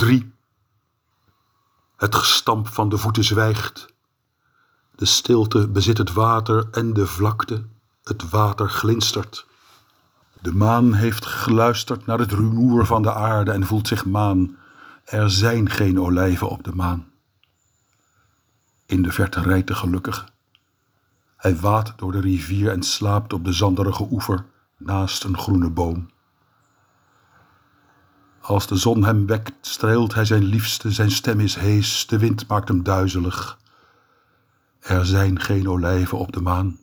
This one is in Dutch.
Drie. Het gestamp van de voeten zwijgt. De stilte bezit het water en de vlakte. Het water glinstert. De maan heeft geluisterd naar het rumoer van de aarde en voelt zich maan. Er zijn geen olijven op de maan. In de verte rijdt de gelukkige. Hij waadt door de rivier en slaapt op de zanderige oever naast een groene boom. Als de zon hem wekt, streelt hij zijn liefste, zijn stem is hees, de wind maakt hem duizelig. Er zijn geen olijven op de maan.